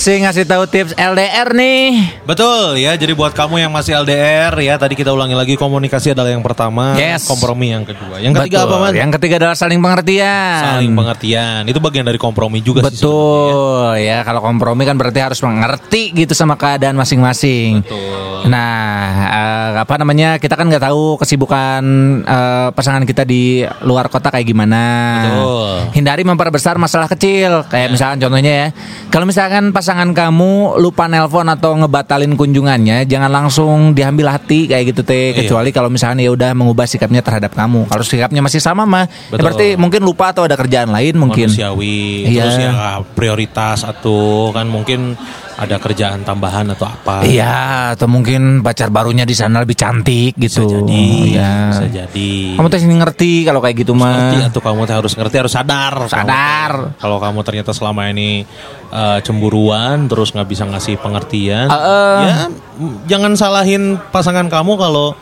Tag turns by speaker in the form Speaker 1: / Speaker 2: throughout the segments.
Speaker 1: masing ngasih tahu tips LDR nih.
Speaker 2: Betul ya, jadi buat kamu yang masih LDR ya, tadi kita ulangi lagi komunikasi adalah yang pertama,
Speaker 1: Yes.
Speaker 2: kompromi yang kedua. Yang ketiga
Speaker 1: Betul.
Speaker 2: apa, Man?
Speaker 1: Yang ketiga adalah saling pengertian.
Speaker 2: Saling pengertian. Itu bagian dari kompromi juga sih.
Speaker 1: Betul ya kalau kompromi kan berarti harus mengerti gitu sama keadaan masing-masing.
Speaker 2: Betul.
Speaker 1: Nah eh, apa namanya kita kan nggak tahu kesibukan eh, pasangan kita di luar kota kayak gimana.
Speaker 2: Betul.
Speaker 1: Hindari memperbesar masalah kecil kayak
Speaker 2: Ya.
Speaker 1: misalkan contohnya ya kalau misalkan pasangan kamu lupa nelpon atau ngebatalin kunjungannya jangan langsung diambil hati kayak gitu teh
Speaker 2: Iya.
Speaker 1: kecuali kalau misalkan ya udah mengubah sikapnya terhadap kamu. Kalau sikapnya masih sama mah ya
Speaker 2: Betul.
Speaker 1: berarti mungkin lupa atau ada kerjaan lain mungkin.
Speaker 2: Manusiawi.
Speaker 1: Iya.
Speaker 2: Terus ya prioritas atau kan mungkin ada kerjaan tambahan atau apa.
Speaker 1: Iya, atau mungkin pacar barunya di sana lebih cantik gitu.
Speaker 2: Bisa jadi.
Speaker 1: Iya.
Speaker 2: Bisa jadi.
Speaker 1: Kamu tuh sini ngerti kalau kayak gitu
Speaker 2: ngerti
Speaker 1: mah.
Speaker 2: atau kamu harus ngerti harus sadar Kamu
Speaker 1: Sadar.
Speaker 2: teh, kalau kamu ternyata selama ini eh, cemburuan terus nggak bisa ngasih pengertian
Speaker 1: Heeh.
Speaker 2: ya m- jangan salahin pasangan kamu kalau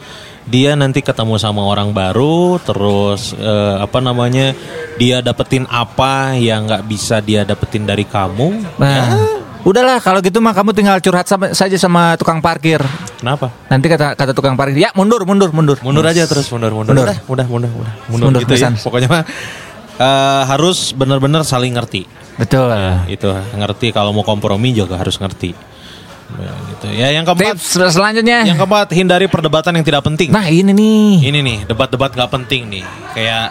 Speaker 2: dia nanti ketemu sama orang baru terus eh, apa namanya dia dapetin apa yang nggak bisa dia dapetin dari kamu
Speaker 1: Nah, udahlah kalau gitu mah kamu tinggal curhat sama- saja sama tukang parkir.
Speaker 2: kenapa
Speaker 1: Nanti kata kata tukang parkir, ya mundur, mundur, mundur.
Speaker 2: mundur aja terus mundur mundur
Speaker 1: Mundur.
Speaker 2: Udah, mudah mudah mudah mundur,
Speaker 1: Mundur,
Speaker 2: gitu ya
Speaker 1: pesan.
Speaker 2: pokoknya mah eh, harus benar-benar saling ngerti
Speaker 1: Betul.
Speaker 2: itu ngerti kalau mau kompromi juga harus ngerti Ya, gitu ya yang keempat
Speaker 1: Tips selanjutnya.
Speaker 2: yang keempat hindari perdebatan yang tidak penting
Speaker 1: Nah, ini nih.
Speaker 2: ini nih debat-debat nggak penting nih kayak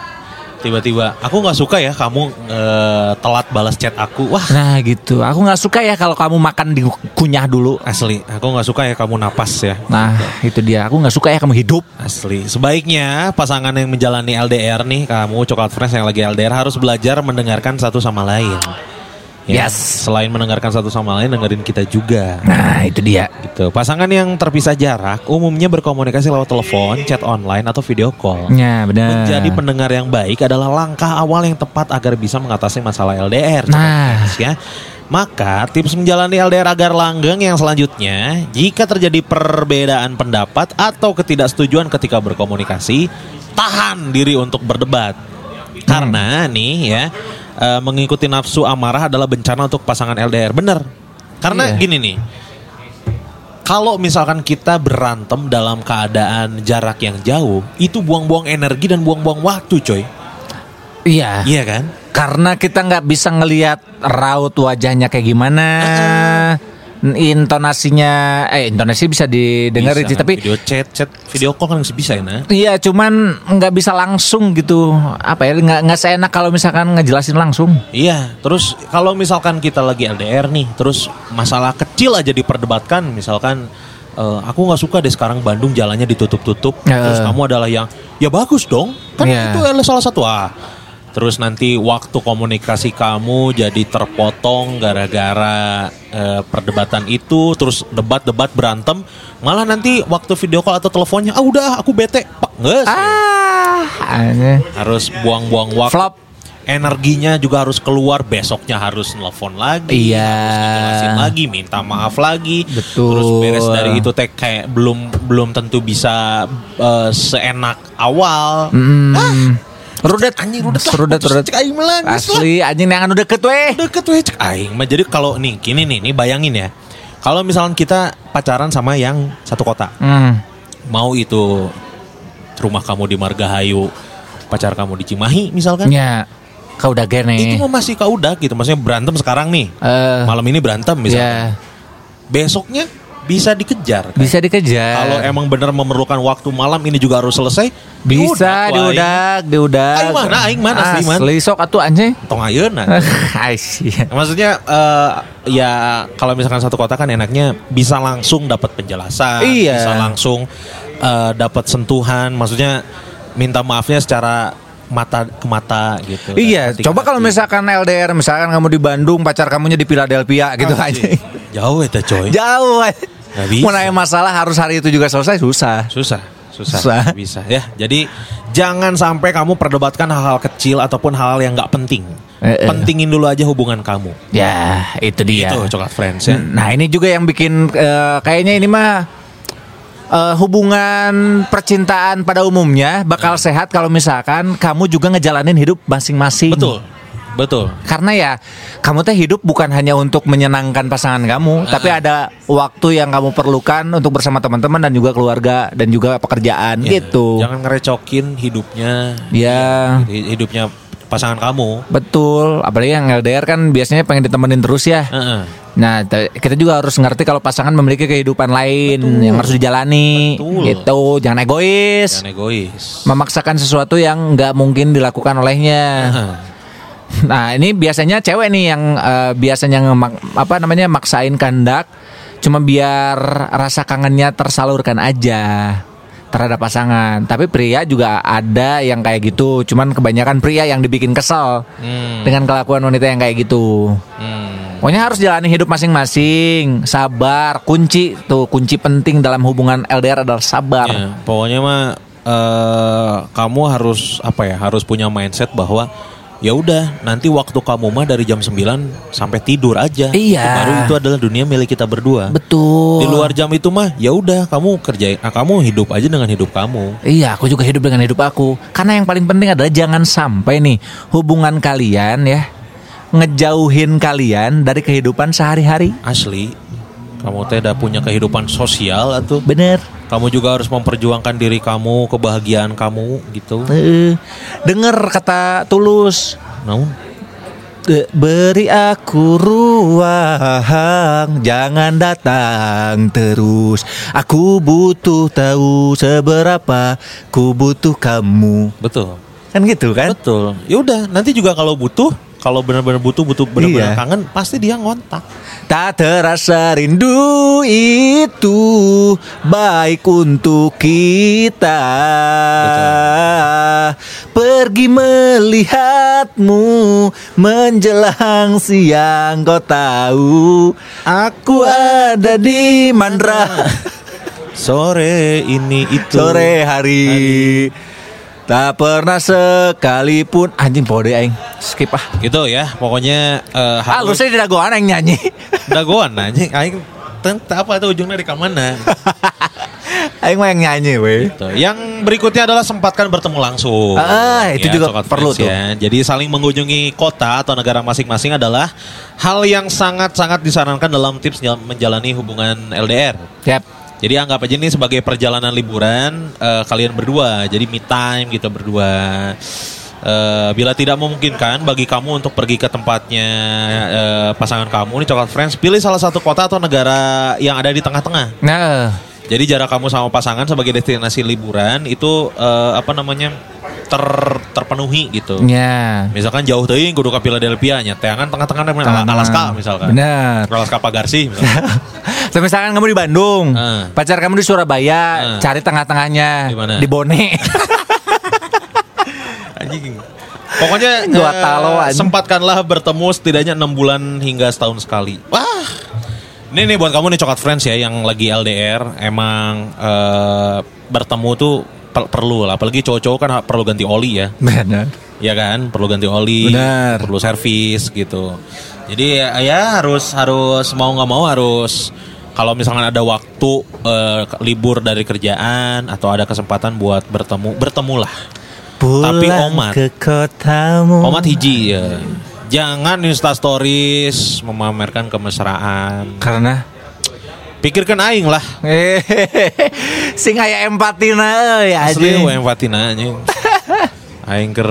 Speaker 2: tiba-tiba aku nggak suka ya kamu eh, telat balas chat aku wah
Speaker 1: Nah, gitu. Aku nggak suka ya kalau kamu makan dikunyah dulu.
Speaker 2: asli aku nggak suka ya kamu napas ya
Speaker 1: Nah, itu dia. Aku nggak suka ya kamu hidup.
Speaker 2: Asli. Sebaiknya pasangan yang menjalani LDR nih, kamu coklat friends yang lagi LDR harus belajar mendengarkan satu sama lain. Ya,
Speaker 1: Yes.
Speaker 2: Selain mendengarkan satu sama lain, dengerin kita juga.
Speaker 1: Nah, itu dia.
Speaker 2: Gitu. Pasangan yang terpisah jarak umumnya berkomunikasi lewat telepon, chat online atau video call.
Speaker 1: Ya, benar.
Speaker 2: Menjadi pendengar yang baik adalah langkah awal yang tepat agar bisa mengatasi masalah LDR.
Speaker 1: Nah.
Speaker 2: Friends, ya. Maka tips menjalani LDR agar langgeng yang selanjutnya, jika terjadi perbedaan pendapat atau ketidaksetujuan ketika berkomunikasi, tahan diri untuk berdebat. Karena nih ya, eh, mengikuti nafsu amarah adalah bencana untuk pasangan LDR. Bener. Karena
Speaker 1: Iya.
Speaker 2: gini nih, kalau misalkan kita berantem dalam keadaan jarak yang jauh, itu buang-buang energi dan buang-buang waktu, coy.
Speaker 1: Iya.
Speaker 2: Iya kan?
Speaker 1: Karena kita nggak bisa ngelihat raut wajahnya kayak gimana. Intonasinya eh intonasi bisa didengar
Speaker 2: Bisa
Speaker 1: sih tapi
Speaker 2: video chat, chat video call kan masih bisa ya, nah.
Speaker 1: Iya, cuman nggak bisa langsung gitu. Apa ya? Nggak nggak seenak kalau misalkan ngejelasin langsung.
Speaker 2: Iya, terus kalau misalkan kita lagi LDR nih, terus masalah kecil aja diperdebatkan, misalkan eh, aku nggak suka deh sekarang Bandung jalannya ditutup-tutup,
Speaker 1: Ya.
Speaker 2: terus kamu adalah yang ya bagus dong, kan
Speaker 1: Iya.
Speaker 2: itu adalah salah satu ah. Terus nanti waktu komunikasi kamu jadi terpotong gara-gara eh, perdebatan itu, terus debat-debat berantem, malah nanti waktu video call atau teleponnya, ah udah aku bete, pak nggak sih.
Speaker 1: Ah, aneh.
Speaker 2: harus buang-buang waktu.
Speaker 1: Flop.
Speaker 2: Energinya juga harus keluar besoknya harus nelfon lagi,
Speaker 1: Iya.
Speaker 2: harus lagi, minta maaf lagi.
Speaker 1: Betul.
Speaker 2: Terus beres dari itu teh kayak belum belum tentu bisa eh, seenak awal.
Speaker 1: Hmm. Rudet
Speaker 2: Anjing rudet lah.
Speaker 1: Rudet, rudet.
Speaker 2: Cek aing lah, geus lah.
Speaker 1: Asli anjing yang anu deket weh.
Speaker 2: Deket weh cek aing mah. Jadi kalau nih gini nih, nih bayangin ya. Kalau misalnya kita pacaran sama yang satu kota,
Speaker 1: Hmm.
Speaker 2: mau itu rumah kamu di Margahayu, pacar kamu di Cimahi misalkan.
Speaker 1: Ya, kau udah
Speaker 2: itu
Speaker 1: gene.
Speaker 2: mah masih kaudah gitu maksudnya berantem sekarang nih
Speaker 1: Eh,
Speaker 2: malam ini berantem
Speaker 1: ya,
Speaker 2: misalnya besoknya bisa dikejar kan?
Speaker 1: bisa dikejar.
Speaker 2: kalau emang bener memerlukan waktu malam ini juga harus selesai
Speaker 1: bisa
Speaker 2: diudak,
Speaker 1: diudak.
Speaker 2: Aing mana, aing mana, asli, man.
Speaker 1: Asli sok atuh anjing.
Speaker 2: tong ayeuna maksudnya eh, ya kalau misalkan satu kota kan enaknya bisa langsung dapat penjelasan
Speaker 1: Iya.
Speaker 2: bisa langsung eh, dapat sentuhan maksudnya minta maafnya secara mata ke mata gitu
Speaker 1: Iya,
Speaker 2: ke
Speaker 1: coba kalau misalkan LDR, misalkan kamu di Bandung, pacar kamunya di Philadelphia gitu aja.
Speaker 2: jauh itu coy
Speaker 1: Jauh. Mau nanya masalah harus hari itu juga selesai susah.
Speaker 2: Susah, susah,
Speaker 1: Susah.
Speaker 2: bisa ya. Jadi jangan sampai kamu perdebatkan hal-hal kecil ataupun hal-hal yang nggak penting.
Speaker 1: Eh, eh.
Speaker 2: Pentingin dulu aja hubungan kamu.
Speaker 1: Ya, itu dia.
Speaker 2: Itu coklat friends ya.
Speaker 1: Nah, ini juga yang bikin eh, kayaknya ini mah eh, hubungan percintaan pada umumnya bakal sehat kalau misalkan kamu juga ngejalanin hidup masing-masing.
Speaker 2: Betul. Betul.
Speaker 1: Karena ya kamu teh hidup bukan hanya untuk menyenangkan pasangan kamu, tapi ada waktu yang kamu perlukan untuk bersama teman-teman dan juga keluarga dan juga pekerjaan
Speaker 2: Ya,
Speaker 1: gitu.
Speaker 2: Jangan ngerecokin hidupnya
Speaker 1: Ya,
Speaker 2: hi- hidupnya pasangan kamu.
Speaker 1: betul. Apalagi yang LDR kan biasanya pengen ditemenin terus ya.
Speaker 2: Heeh.
Speaker 1: Nah, te- kita juga harus ngerti kalau pasangan memiliki kehidupan lain yang harus dijalani,
Speaker 2: Betul.
Speaker 1: gitu. Jangan egois,
Speaker 2: Jangan egois.
Speaker 1: memaksakan sesuatu yang nggak mungkin dilakukan olehnya.
Speaker 2: Heeh.
Speaker 1: Nah, ini biasanya cewek nih yang eh, biasanya ngemak, apa namanya maksain kehendak cuma biar rasa kangennya tersalurkan aja terhadap pasangan. Tapi pria juga ada yang kayak gitu, cuman kebanyakan pria yang dibikin kesel
Speaker 2: Hmm.
Speaker 1: dengan kelakuan wanita yang kayak gitu.
Speaker 2: Hmm.
Speaker 1: Pokoknya harus jalani hidup masing-masing, sabar, kunci tuh kunci penting dalam hubungan LDR adalah sabar.
Speaker 2: Ya, pokoknya mah eh, kamu harus apa ya? Harus punya mindset bahwa ya udah nanti waktu kamu mah dari jam 9 sampai tidur aja.
Speaker 1: Iya.
Speaker 2: Baru itu adalah dunia milik kita berdua.
Speaker 1: Betul.
Speaker 2: Di luar jam itu mah ya udah kamu kerjain, ah, kamu hidup aja dengan hidup kamu.
Speaker 1: Iya, aku juga hidup dengan hidup aku. Karena yang paling penting adalah jangan sampai nih hubungan kalian ya ngejauhin kalian dari kehidupan sehari-hari.
Speaker 2: Asli, kamu teh udah punya kehidupan sosial atau
Speaker 1: Bener.
Speaker 2: Kamu juga harus memperjuangkan diri kamu, kebahagiaan kamu gitu.
Speaker 1: Eh, denger kata Tulus. Eh, Beri aku ruang, jangan datang terus. Aku butuh tahu seberapa ku butuh kamu.
Speaker 2: betul.
Speaker 1: Kan gitu kan?
Speaker 2: Betul. Ya udah, nanti juga kalau butuh, kalau benar-benar butuh, butuh benar-benar
Speaker 1: Iya.
Speaker 2: kangen, pasti dia ngontak.
Speaker 1: Tak terasa rindu itu baik untuk kita. Pergi melihatmu menjelang siang kau tahu aku ada di Mandra
Speaker 2: Sore ini itu.
Speaker 1: sore hari. Tak pernah sekalipun anjing pode aing skip ah.
Speaker 2: Gitu ya, pokoknya
Speaker 1: Ah, lu
Speaker 2: harus
Speaker 1: saya tidak goan aing nyanyi.
Speaker 2: dagoan anjing. Aing apa itu ujungnya di mana?
Speaker 1: aing mah yang nyanyi weh.
Speaker 2: Tuh. Yang berikutnya adalah sempatkan bertemu langsung.
Speaker 1: Ah, itu juga
Speaker 2: Sokat
Speaker 1: perlu
Speaker 2: Friends ya. Jadi saling mengunjungi kota atau negara masing-masing adalah hal yang sangat-sangat disarankan dalam tips jal- menjalani hubungan LDR.
Speaker 1: Yap.
Speaker 2: Jadi anggap aja ini sebagai perjalanan liburan eh, kalian berdua. Jadi me time gitu berdua. Eh, bila tidak memungkinkan bagi kamu untuk pergi ke tempatnya eh, pasangan kamu nih coklat friends, pilih salah satu kota atau negara yang ada di tengah-tengah.
Speaker 1: Nah,
Speaker 2: Jadi jarak kamu sama pasangan sebagai destinasi liburan itu eh, apa namanya ter terpenuhi gitu.
Speaker 1: ya.
Speaker 2: Misalkan jauh teuing kudu ka Philadelphia nya, teangan tengah-tengah namanya Alaska misalkan.
Speaker 1: Benar.
Speaker 2: Alaska Pagarsi misalkan.
Speaker 1: So, misalkan kamu di Bandung,
Speaker 2: Ah.
Speaker 1: pacar kamu di Surabaya,
Speaker 2: Ah.
Speaker 1: cari tengah-tengahnya
Speaker 2: Di
Speaker 1: Bone.
Speaker 2: Anjing. Pokoknya
Speaker 1: Dua
Speaker 2: eh,
Speaker 1: talo, anjing.
Speaker 2: sempatkanlah bertemu setidaknya enam bulan hingga setahun sekali. Wah. Ini nih buat kamu nih coklat friends ya yang lagi LDR emang eh, bertemu tuh perlu lah apalagi cowok-cowok kan perlu ganti oli ya.
Speaker 1: Benar.
Speaker 2: Ya kan, perlu ganti oli,
Speaker 1: Benar.
Speaker 2: perlu servis gitu. Jadi ya, ya harus harus mau nggak mau harus kalau misalkan ada waktu eh, libur dari kerjaan atau ada kesempatan buat bertemu, bertemulah.
Speaker 1: Pulang
Speaker 2: Tapi Omat.
Speaker 1: ke kotamu.
Speaker 2: Omat hiji ya. Jangan Insta stories memamerkan kemesraan.
Speaker 1: Karena
Speaker 2: Pikirkan aing lah.
Speaker 1: eh sing aya empatina euy
Speaker 2: Asli
Speaker 1: anjing.
Speaker 2: we empatina anjing. Aing ker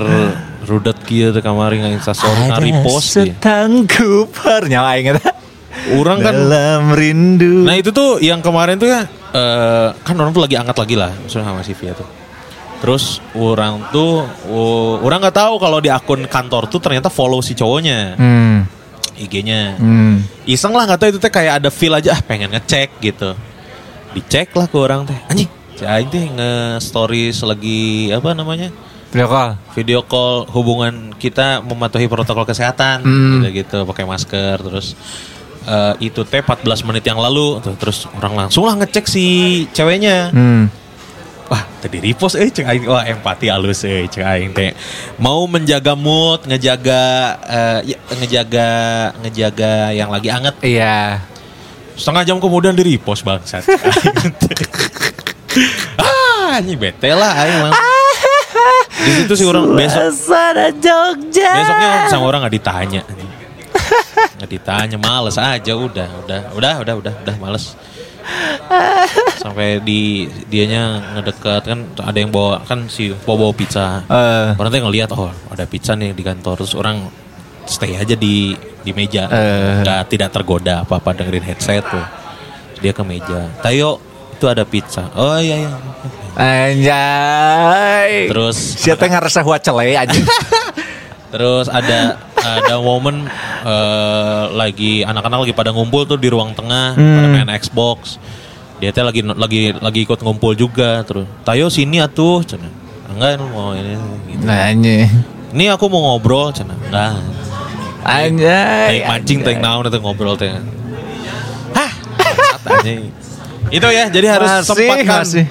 Speaker 2: rudet kieu teh kamari nge Insta story
Speaker 1: Ada
Speaker 2: repost ya.
Speaker 1: setangkup nyawa aing eta.
Speaker 2: Orang kan
Speaker 1: dalam rindu.
Speaker 2: Nah itu tuh yang kemarin tuh ya eh, kan orang tuh lagi angkat lagi lah maksudnya sama si Via tuh. Terus orang tuh oh, orang nggak tahu kalau di akun kantor tuh ternyata follow si cowoknya
Speaker 1: Hmm.
Speaker 2: IG-nya.
Speaker 1: Hmm.
Speaker 2: Iseng lah nggak tahu itu teh kayak ada feel aja ah pengen ngecek gitu. Dicek lah ke orang teh. Anjing, aing teh nge-stories lagi apa namanya?
Speaker 1: Video call.
Speaker 2: video call hubungan kita mematuhi protokol kesehatan
Speaker 1: Hmm.
Speaker 2: gitu gitu pakai masker terus eh, itu teh 14 menit yang lalu tuh, terus orang langsung lah ngecek si ceweknya
Speaker 1: Hmm.
Speaker 2: Wah tadi repost eh cek aing wah empati halus eh cek aing teh. Mau menjaga mood ngejaga ya, ngejaga ngejaga yang lagi anget.
Speaker 1: Iya.
Speaker 2: setengah jam kemudian di repost bangsat. Ah ini bete lah aing langsung di situ sih orang besok
Speaker 1: Jogja.
Speaker 2: besoknya sama orang nggak ditanya. Nggak ditanya males aja udah udah udah udah udah udah males sampai di dianya ngedekat kan ada yang bawa kan si bawa bawa pizza.
Speaker 1: Eh.
Speaker 2: orang tuh ngeliat oh ada pizza nih di kantor. Terus orang stay aja di di meja. Nggak tidak tergoda apa apa dengerin headset tuh. Dia ke meja. Tayo itu ada pizza. Oh iya iya.
Speaker 1: Anjay.
Speaker 2: terus
Speaker 1: siapa yang ngerasa wacele aja?
Speaker 2: Terus ada ada momen eh, lagi anak-anak lagi pada ngumpul tuh di ruang tengah pada main Xbox. Dia teh lagi lagi lagi ikut ngumpul juga terus. Tayo sini atuh cenah. Enggak mau ini gitu.
Speaker 1: Nah, anjing.
Speaker 2: Ini aku mau ngobrol cenah. Enggak.
Speaker 1: Anjay.
Speaker 2: Tarik mancing tarik naon itu ngobrol teh. Hah. Itu ya, jadi harus
Speaker 1: Masih,
Speaker 2: sempatkan
Speaker 1: masih.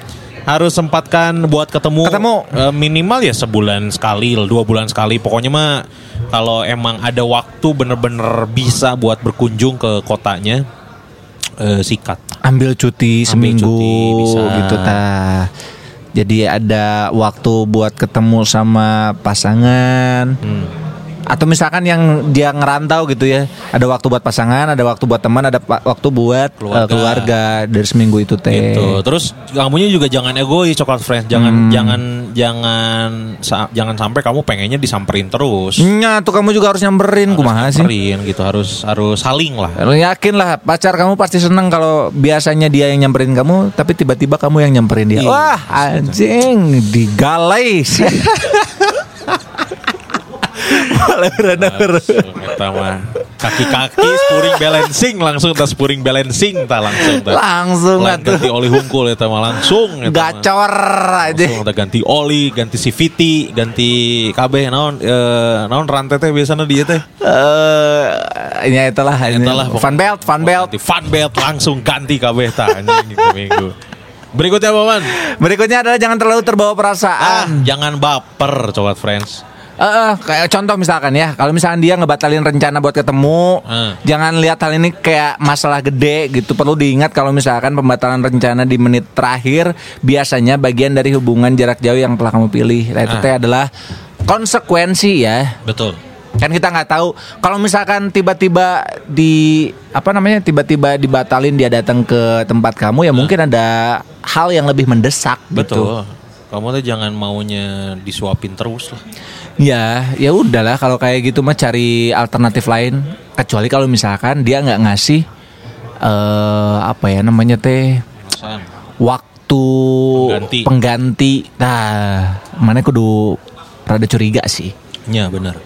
Speaker 2: Harus sempatkan buat ketemu
Speaker 1: Ketemu.
Speaker 2: Eh, minimal ya sebulan sekali, dua bulan sekali. Pokoknya mah kalau emang ada waktu bener-bener bisa buat berkunjung ke kotanya eh, sikat.
Speaker 1: ambil cuti
Speaker 2: Ambil
Speaker 1: seminggu
Speaker 2: cuti, bisa.
Speaker 1: gitu ta. Jadi ada waktu buat ketemu sama pasangan.
Speaker 2: Hmm.
Speaker 1: Atau misalkan yang dia ngerantau gitu ya, ada waktu buat pasangan, ada waktu buat teman, ada waktu buat
Speaker 2: Keluarga.
Speaker 1: keluarga, keluarga dari seminggu itu teh.
Speaker 2: Gitu. Terus kamunya juga jangan egois coklat friends. Jangan jangan jangan sa- jangan sampai kamu pengennya disamperin terus.
Speaker 1: Nya tuh kamu juga harus nyamperin kumaha sih.
Speaker 2: Nyamperin gitu harus harus saling lah.
Speaker 1: Lu yakin lah pacar kamu pasti seneng kalau biasanya dia yang nyamperin kamu tapi tiba-tiba kamu yang nyamperin dia.
Speaker 2: Iya.
Speaker 1: Wah anjing digalai sih.
Speaker 2: mah kaki-kaki spuring balancing langsung tas spuring balancing ta langsung ta.
Speaker 1: Langsung
Speaker 2: Lain
Speaker 1: atuh.
Speaker 2: ganti oli hungkul eta mah langsung eta mah.
Speaker 1: Gacor aja.
Speaker 2: Langsung ada ganti oli, ganti CVT, ganti KB naon eh naon rantai teh biasanya dia teh.
Speaker 1: Eh, itulah ini.
Speaker 2: Itulah, pokok-
Speaker 1: Fun belt, fun belt.
Speaker 2: Ganti fan belt langsung ganti KB ta anjing minggu. Berikutnya apa man?
Speaker 1: Berikutnya adalah jangan terlalu terbawa
Speaker 2: Ah,
Speaker 1: perasaan.
Speaker 2: jangan baper coklat friends.
Speaker 1: Eh, eh, kayak contoh misalkan ya, kalau misalkan dia ngebatalin rencana buat ketemu,
Speaker 2: Hmm.
Speaker 1: jangan lihat hal ini kayak masalah gede gitu. Perlu diingat kalau misalkan pembatalan rencana di menit terakhir biasanya bagian dari hubungan jarak jauh yang telah kamu pilih. Nah, itu teh adalah konsekuensi ya.
Speaker 2: Betul.
Speaker 1: Kan kita nggak tahu kalau misalkan tiba-tiba di apa namanya tiba-tiba dibatalin dia datang ke tempat kamu ya mungkin ada hal yang lebih mendesak gitu.
Speaker 2: Betul. Kamu tuh jangan maunya disuapin terus lah.
Speaker 1: Ya, ya udahlah kalau kayak gitu mah cari alternatif lain. Kecuali kalau misalkan dia nggak ngasih eh apa ya namanya teh waktu
Speaker 2: Pengganti.
Speaker 1: pengganti. Nah, mana kudu rada curiga sih.
Speaker 2: Ya benar.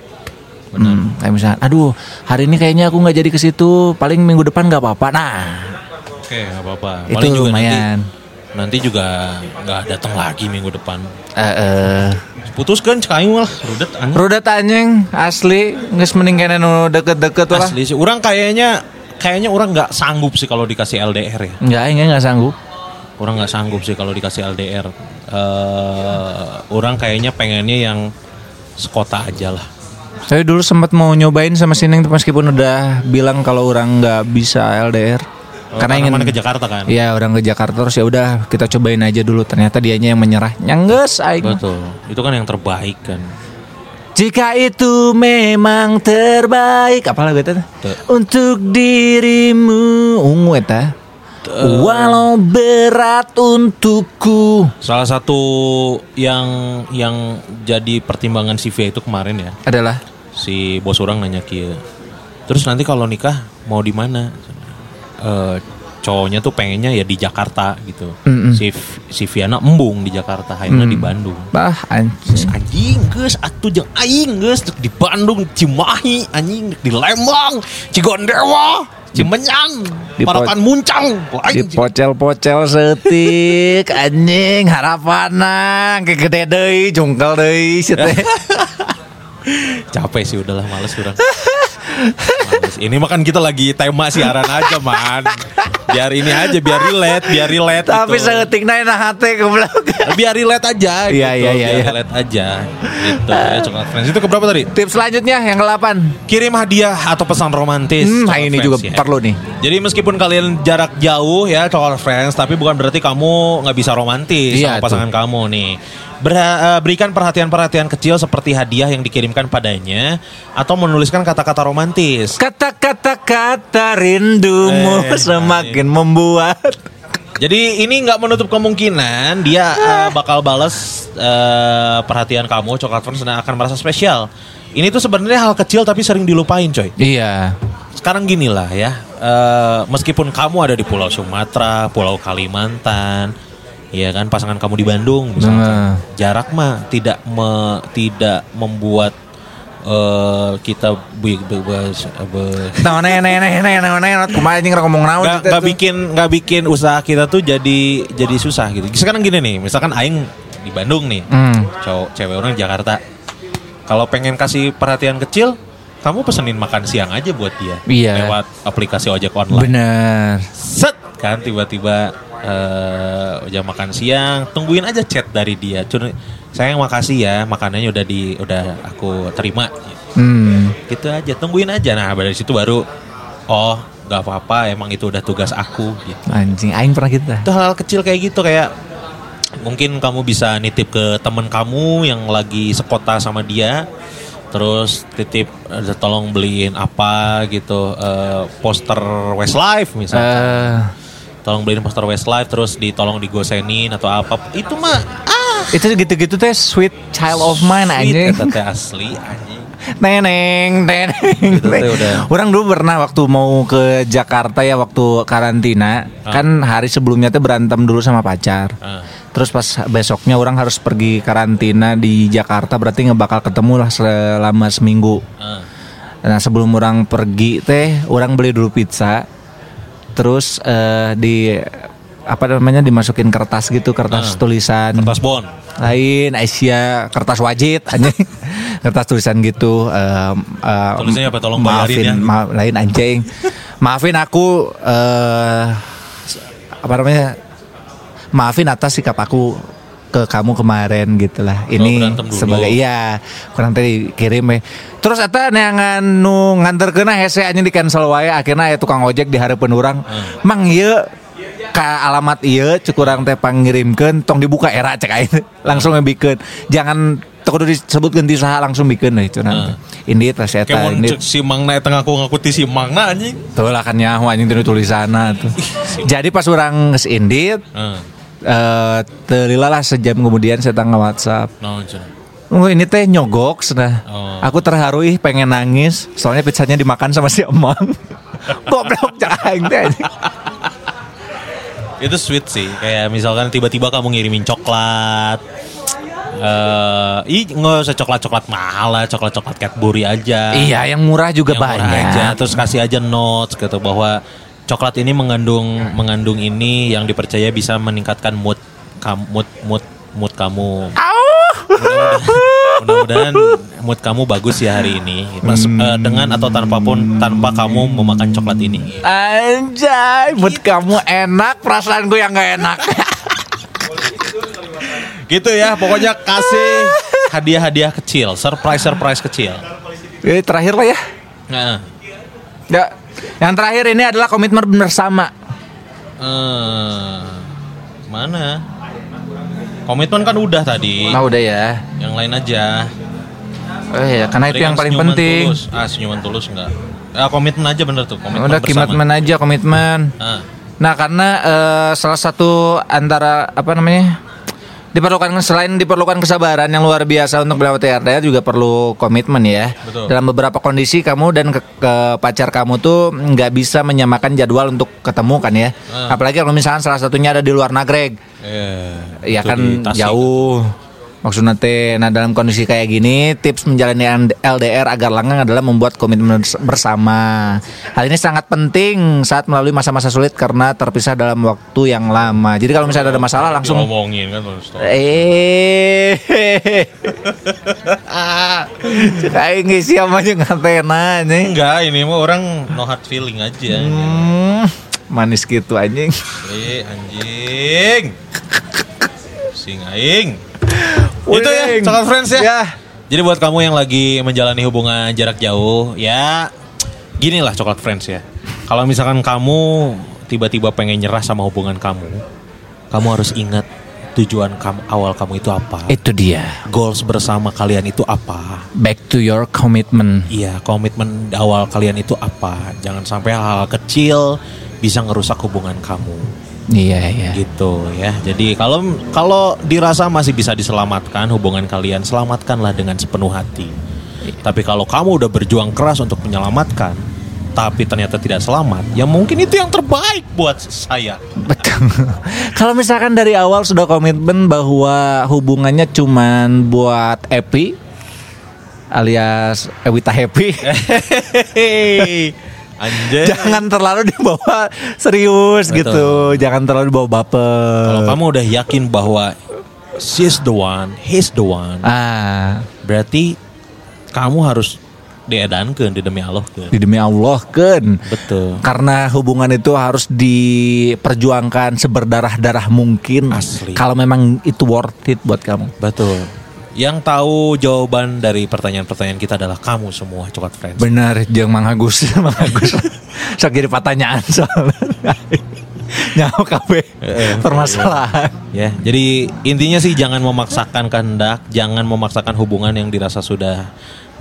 Speaker 1: Hmm, kayak misalkan, aduh hari ini kayaknya aku nggak jadi ke situ, paling minggu depan nggak apa-apa. Nah,
Speaker 2: Oke, nggak apa-apa.
Speaker 1: Itu
Speaker 2: Paling juga
Speaker 1: lumayan.
Speaker 2: Nanti, nanti juga nggak datang lagi minggu depan.
Speaker 1: eh eh,
Speaker 2: Putuskan cek aing lah, rudet anjing.
Speaker 1: Rudet anjing asli nggak mending kayaknya nu deket-deket lah.
Speaker 2: Asli sih. Orang kayaknya kayaknya orang nggak sanggup sih kalau dikasih LDR ya.
Speaker 1: Nggak, enggak nggak sanggup.
Speaker 2: Orang nggak sanggup sih kalau dikasih LDR. eh orang kayaknya pengennya yang sekota aja lah.
Speaker 1: Saya dulu sempat mau nyobain sama Sineng meskipun udah bilang kalau orang nggak bisa LDR.
Speaker 2: Oh,
Speaker 1: karena ingin
Speaker 2: ke Jakarta kan.
Speaker 1: Iya, orang ke Jakarta terus ya udah kita cobain aja dulu. Ternyata dianya yang menyerah. Nyangges aing.
Speaker 2: Betul. Itu kan yang terbaik kan.
Speaker 1: Jika itu memang terbaik apa lagu itu?
Speaker 2: Tuh.
Speaker 1: Untuk dirimu ungu eta. Walau berat untukku.
Speaker 2: Salah satu yang yang jadi pertimbangan si Via itu kemarin ya.
Speaker 1: Adalah
Speaker 2: si bos orang nanya kia terus nanti kalau nikah mau di mana Eh, cowoknya tuh pengennya ya di Jakarta gitu
Speaker 1: Mm-mm.
Speaker 2: si si Viana embung di Jakarta Haina di Bandung
Speaker 1: bah anjing.
Speaker 2: anjing geus atuh jeung aing geus di Bandung Cimahi anjing di Lembang Cigondewa Cimenyan
Speaker 1: Di
Speaker 2: Parapan Muncang lain
Speaker 1: Dipocel-pocel setik anjing harapana ke gede deui jungkel deui teh.
Speaker 2: capek sih udahlah males Males. ini mah kan kita lagi tema siaran aja man biar ini aja, biar relate, biar relate.
Speaker 1: Tapi
Speaker 2: gitu.
Speaker 1: seetik nah hati goblok.
Speaker 2: biar relate aja. gitu.
Speaker 1: Iya, iya, iya,
Speaker 2: Biar
Speaker 1: iya.
Speaker 2: relate aja. Gitu. Ya, coklat friends. Itu keberapa tadi?
Speaker 1: Tips selanjutnya yang ke-8.
Speaker 2: Kirim hadiah atau pesan romantis.
Speaker 1: Hmm, nah ini
Speaker 2: Friends,
Speaker 1: juga
Speaker 2: ya.
Speaker 1: perlu nih.
Speaker 2: Jadi meskipun kalian jarak jauh ya coklat friends, tapi bukan berarti kamu nggak bisa romantis
Speaker 1: Iya,
Speaker 2: sama pasangan kamu nih. Eh, berikan perhatian-perhatian kecil seperti hadiah yang dikirimkan padanya atau menuliskan kata-kata romantis.
Speaker 1: Kata-kata kata rindumu
Speaker 2: Eh,
Speaker 1: semakin membuat.
Speaker 2: Jadi ini nggak menutup kemungkinan dia eh, bakal balas eh, perhatian kamu coklat friends dan akan merasa spesial. Ini tuh sebenarnya hal kecil tapi sering dilupain coy.
Speaker 1: Iya.
Speaker 2: Sekarang gini lah ya, eh, meskipun kamu ada di Pulau Sumatera, Pulau Kalimantan, ya kan pasangan kamu di Bandung,
Speaker 1: Nah.
Speaker 2: jarak mah tidak me- tidak membuat eh, kita
Speaker 1: Nah, kumaha anjing ngomong naon
Speaker 2: nggak bikin nggak bikin usaha kita tuh jadi jadi susah gitu. Sekarang gini nih, misalkan Aing di Bandung nih,
Speaker 1: Hmm.
Speaker 2: cowok cewek orang di Jakarta. Kalau pengen kasih perhatian kecil, kamu pesenin makan siang aja buat dia
Speaker 1: Iya.
Speaker 2: lewat aplikasi ojek online.
Speaker 1: Bener.
Speaker 2: set kan tiba-tiba eh jam makan siang tungguin aja chat dari dia. Cun sayang makasih ya makanannya udah di udah aku terima.
Speaker 1: Hmm.
Speaker 2: gitu aja tungguin aja. Nah dari situ baru oh nggak apa-apa emang itu udah tugas aku gitu.
Speaker 1: Anjing aing pernah gitu.
Speaker 2: itu hal, kecil kayak gitu kayak mungkin kamu bisa nitip ke temen kamu yang lagi sekota sama dia terus titip eh, tolong beliin apa gitu eh, poster Westlife misalnya
Speaker 1: Eh,
Speaker 2: tolong beliin poster Westlife terus ditolong digosenin atau apa itu mah ah
Speaker 1: itu gitu-gitu teh sweet child of mine anjing.
Speaker 2: eta teh asli anjing
Speaker 1: Neneng, neneng.
Speaker 2: Itu teh udah.
Speaker 1: Orang dulu pernah waktu mau ke Jakarta ya waktu karantina,
Speaker 2: Ah.
Speaker 1: kan hari sebelumnya tuh berantem dulu sama pacar.
Speaker 2: Ah.
Speaker 1: Terus pas besoknya orang harus pergi karantina di Jakarta berarti nggak bakal ketemu lah selama seminggu.
Speaker 2: ah.
Speaker 1: Nah sebelum orang pergi teh, orang beli dulu pizza, terus eh, di apa namanya dimasukin kertas gitu, kertas tulisan.
Speaker 2: Kertas bon.
Speaker 1: Lain Asia kertas wajib anjing. Kertas tulisan gitu em, em,
Speaker 2: Tulisannya apa? Tolong
Speaker 1: maafin
Speaker 2: ya.
Speaker 1: ma- lain anjing. Maafin aku eh apa namanya maafin atas sikap aku ke kamu kemarin gitulah ini
Speaker 2: Oh, dulu.
Speaker 1: sebagai iya kurang tadi kirim ya terus eta neangan nu nganter kena hese anjing di cancel wae akhirnya ya tukang ojek di orang
Speaker 2: Hmm.
Speaker 1: mang ieu ka alamat iya cukurang teh pangirimkeun tong dibuka era cek aing langsung ngebikeun jangan teu kudu disebutkeun ti saha langsung bikeun deui cenah indit lah si eta
Speaker 2: Kayak mau
Speaker 1: indit
Speaker 2: cek si Mangna eta ngaku ngaku ti si Mangna anjing.
Speaker 1: tuh lah kan nyaho anjing tinu tulisana tuh jadi pas orang geus indit
Speaker 2: Heeh.
Speaker 1: Eh lah sejam kemudian saya tangga WhatsApp? Oh ini teh nyogok sudah.
Speaker 2: Oh.
Speaker 1: Aku terharu ih pengen nangis soalnya pizzanya dimakan sama si emang. Goblok jangan teh. anjing.
Speaker 2: Itu sweet sih. Kayak misalkan tiba-tiba kamu ngirimin coklat. Eh, ih nggak usah coklat-coklat mahal lah, coklat-coklat Cadbury aja.
Speaker 1: Iya, yang murah juga
Speaker 2: Yang murah
Speaker 1: banyak.
Speaker 2: aja. Terus kasih aja notes gitu bahwa coklat ini mengandung mengandung ini yang dipercaya bisa meningkatkan mood kamu mood mood mood kamu. Mudah-mudahan- Mudah-mudahan mood kamu bagus ya hari ini. Mas, eh, dengan atau tanpa pun tanpa kamu memakan coklat ini.
Speaker 1: Anjay, mood kamu enak, perasaan gue yang gak enak.
Speaker 2: Gitu ya, pokoknya kasih hadiah-hadiah kecil, surprise-surprise kecil.
Speaker 1: Ini terakhir lah ya.
Speaker 2: Nah,
Speaker 1: Ya, yang terakhir ini adalah komitmen bersama.
Speaker 2: eh, mana? Komitmen kan udah tadi.
Speaker 1: Nah udah ya.
Speaker 2: Yang lain aja.
Speaker 1: Oh iya, karena itu
Speaker 2: Berikan
Speaker 1: yang paling penting.
Speaker 2: Tulus. Ah, senyuman tulus enggak. Ah, komitmen aja bener tuh, komitmen
Speaker 1: Udah
Speaker 2: bersama.
Speaker 1: komitmen aja komitmen.
Speaker 2: Ah,
Speaker 1: Nah karena eh, salah satu antara apa namanya diperlukan selain diperlukan kesabaran yang luar biasa untuk melewati RDR juga perlu komitmen ya.
Speaker 2: Betul.
Speaker 1: Dalam beberapa kondisi kamu dan ke, ke pacar kamu tuh nggak bisa menyamakan jadwal untuk ketemu kan ya.
Speaker 2: Ah.
Speaker 1: Apalagi kalau misalnya salah satunya ada di luar Nagreg,
Speaker 2: eh,
Speaker 1: ya kan
Speaker 2: Tasik.
Speaker 1: Maksudnya teh, nah dalam kondisi kayak gini, tips menjalani LDR agar langgeng adalah membuat komitmen bers- bersama. Hal ini sangat penting saat melalui masa-masa sulit karena terpisah dalam waktu yang lama. Jadi kalau misalnya ada masalah langsung
Speaker 2: Diomongin kan terus.
Speaker 1: eh kayak ngisi sama aja ngatena nih.
Speaker 2: Enggak, ini mah orang no hard feeling aja.
Speaker 1: Hmm, Manis gitu anjing.
Speaker 2: Eh anjing. Sing aing. Itu ya, coklat friends ya.
Speaker 1: Ya.
Speaker 2: Jadi buat kamu yang lagi menjalani hubungan jarak jauh, ya gini lah coklat friends ya. Kalau misalkan kamu tiba-tiba pengen nyerah sama hubungan kamu, kamu harus ingat tujuan kamu awal kamu itu apa.
Speaker 1: Itu dia.
Speaker 2: Goals bersama kalian itu apa?
Speaker 1: Back to your commitment.
Speaker 2: Iya, komitmen awal kalian itu apa? Jangan sampai hal-hal kecil bisa ngerusak hubungan kamu.
Speaker 1: Iya, iya.
Speaker 2: gitu ya. Jadi kalau kalau dirasa masih bisa diselamatkan hubungan kalian, selamatkanlah dengan sepenuh hati. Tapi kalau kamu udah berjuang keras untuk menyelamatkan, tapi ternyata tidak selamat, ya mungkin itu yang terbaik buat saya.
Speaker 1: Betul. Kalau misalkan dari awal sudah komitmen bahwa hubungannya cuman buat happy alias Ewita happy.
Speaker 2: Anjay.
Speaker 1: jangan terlalu dibawa serius
Speaker 2: Betul.
Speaker 1: gitu. Jangan terlalu dibawa baper.
Speaker 2: Kalau kamu udah yakin bahwa she's the one, he's the one,
Speaker 1: ah,
Speaker 2: berarti kamu harus diedankeun di demi Allah keun.
Speaker 1: di demi Allah kan.
Speaker 2: Betul.
Speaker 1: Karena hubungan itu harus diperjuangkan seberdarah-darah mungkin.
Speaker 2: Asli.
Speaker 1: Kalau memang itu worth it buat kamu.
Speaker 2: Betul. Yang tahu jawaban dari pertanyaan-pertanyaan kita adalah kamu semua coklat friends.
Speaker 1: Benar, jeung Mang Agus, Mang Agus. Sok jadi pertanyaan soalnya. Nyawa kabeh
Speaker 2: Eh,
Speaker 1: permasalahan.
Speaker 2: Ya, jadi intinya sih jangan memaksakan kehendak, jangan memaksakan hubungan yang dirasa sudah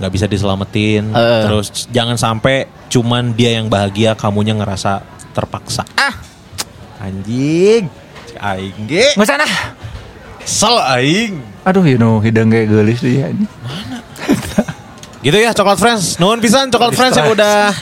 Speaker 2: nggak bisa diselamatin.
Speaker 1: Eh.
Speaker 2: Terus jangan sampai cuman dia yang bahagia, kamunya ngerasa terpaksa.
Speaker 1: Ah,
Speaker 2: Anjing, aing ge,
Speaker 1: nggak sana.
Speaker 2: Sel aing.
Speaker 1: Aduh, you know, hidang kayak gelis dia.
Speaker 2: Gitu ya coklat friends. Nuhun pisan coklat friends yang udah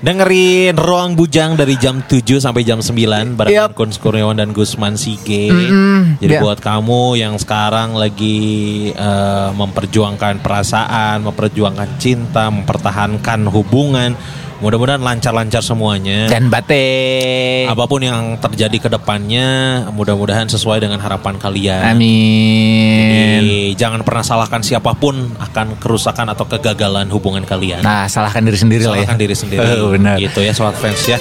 Speaker 2: dengerin Ruang Bujang dari jam 7 sampai jam 9 bareng
Speaker 1: Yap.
Speaker 2: Kun Kurniawan dan Gusman Sige.
Speaker 1: Mm-mm,
Speaker 2: Jadi
Speaker 1: ya.
Speaker 2: buat kamu yang sekarang lagi eh, memperjuangkan perasaan, memperjuangkan cinta, mempertahankan hubungan, mudah-mudahan lancar-lancar semuanya.
Speaker 1: Dan bate.
Speaker 2: Apa pun yang terjadi ke depannya, mudah-mudahan sesuai dengan harapan kalian.
Speaker 1: Amin.
Speaker 2: Jadi, jangan pernah salahkan siapa pun akan kerusakan atau kegagalan hubungan kalian.
Speaker 1: Nah, salahkan diri sendiri lah ya.
Speaker 2: Salahkan diri sendiri.
Speaker 1: Oh, benar.
Speaker 2: Gitu ya sobat fans ya.